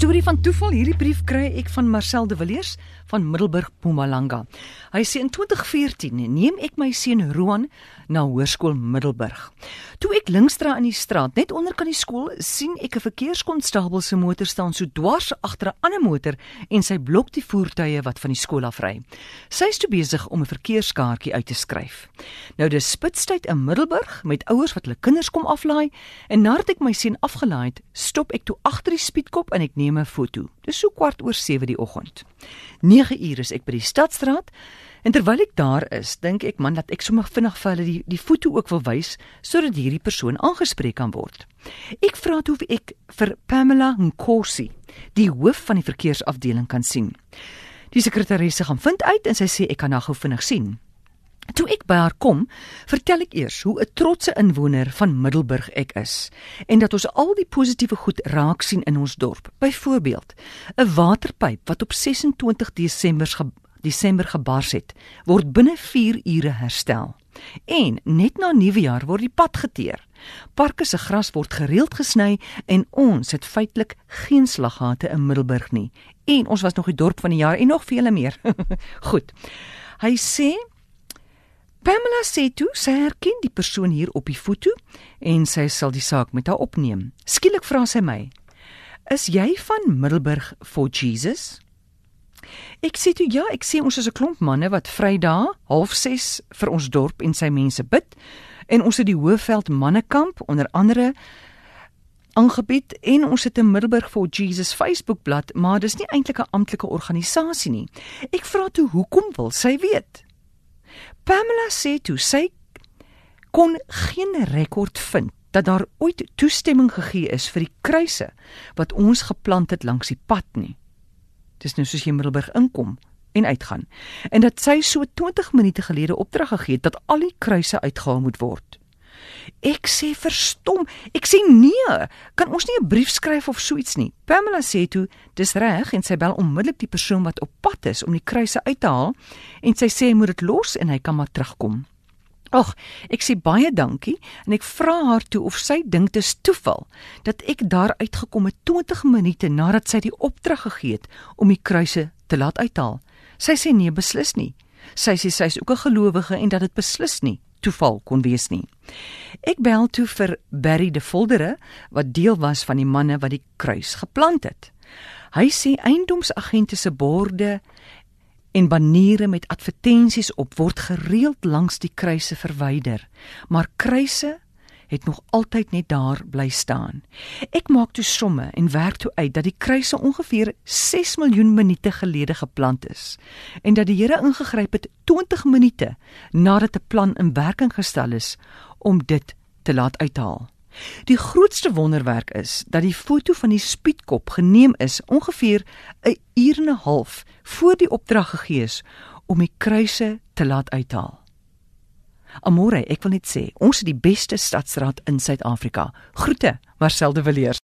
Storie van toeval. Hierdie brief kry ek van Marcel de Villiers van Middelburg Mpumalanga. Hy sê in 2014 neem ek my seun Roan na Hoërskool Middelburg. Toe ek linksdra in die straat net onder kan die skool sien ek 'n verkeerskonstabel se motor staan so dwars agter 'n ander motor en sy blok die voertuie wat van die skool af ry. Sy is toe besig om 'n verkeerskaartjie uit te skryf. Nou dis spitstyd in Middelburg met ouers wat hulle kinders kom aflaai en nadat ek my seun afgelaai het, stop ek toe agter die spietkop en ek neem 'n foto. Dis so kwart oor 7 die oggend. 9 uur is ek by die stadstraat en terwyl ek daar is, dink ek man dat ek sommer vinnig vir hulle die die foto ook wil wys sodat hierdie persoon aangespreek kan word. Ek vra toe of ek vir Pamela Nkosi, die hoof van die verkeersafdeling kan sien. Die sekretaresse gaan vind uit en sy sê ek kan haar gou vinnig sien. Toe ek by haar kom, vertel ek eers hoe 'n trotse inwoner van Middelburg ek is en dat ons al die positiewe goed raak sien in ons dorp. Byvoorbeeld, 'n waterpyp wat op 26 Desember ge Desember gebars het, word binne 4 ure herstel. En net na Nuwejaar word die pad geteer. Parke se gras word gereeld gesny en ons het feitelik geen slaggate in Middelburg nie. En ons was nog die dorp van die jaar en nog vele meer. Goed. Hy sê Pamela sê toe sy herken die persoon hier op die foto en sy sal die saak met haar opneem. Skielik vra sy my: "Is jy van Middelburg for Jesus?" Ek sê toe ja, ek sê ons is 'n klomp manne wat Vrydag 06:30 vir ons dorp en sy mense bid en ons het die Hoëveld mannekamp onder andere aangebied en ons het 'n Middelburg for Jesus Facebookblad, maar dis nie eintlik 'n amptelike organisasie nie. Ek vra toe hoekom wil sy weet? Pamela sê toe sy kon geen rekord vind dat daar ooit toestemming gegee is vir die kruise wat ons geplant het langs die pad nie. Dis nou soos jy Middelburg inkom en uitgaan. En dat sy so 20 minute gelede opdrag gegee het dat al die kruise uitgehaal moet word. Ek sê verstom. Ek sê nee, kan ons nie 'n brief skryf of so iets nie. Pamela sê toe, dis reg en sy bel onmiddellik die persoon wat op pad is om die kruise uit te haal en sy sê hy moet dit los en hy kan maar terugkom. Ag, ek sê baie dankie en ek vra haar toe of sy dink dit is toeval dat ek daar uitgekom het 20 minute nadat sy die opdrag gegee het om die kruise te laat uithaal. Sy sê nee, beslis nie. Sy sê sy is ook 'n gelowige en dat dit beslis nie toeval kon wees nie. Ek bel toe vir Barry de Voldere wat deel was van die manne wat die kruis geplant het. Hy sê eiendomsagente se borde en baniere met advertensies op word gereeld langs die kruise verwyder, maar kruise het nog altyd net daar bly staan. Ek maak toe somme en werk toe uit dat die kruise ongeveer 6 miljoen minute gelede geplant is en dat die Here ingegryp het 20 minute nadat 'n plan in werking gestel is om dit te laat uithaal. Die grootste wonderwerk is dat die foto van die spietkop geneem is ongeveer 'n uur en 'n half voor die opdrag gegee is om die kruise te laat uithaal. Amore, ek wil net sê, ons is die beste stadsraad in Suid-Afrika. Groete, Marcel de Villiers.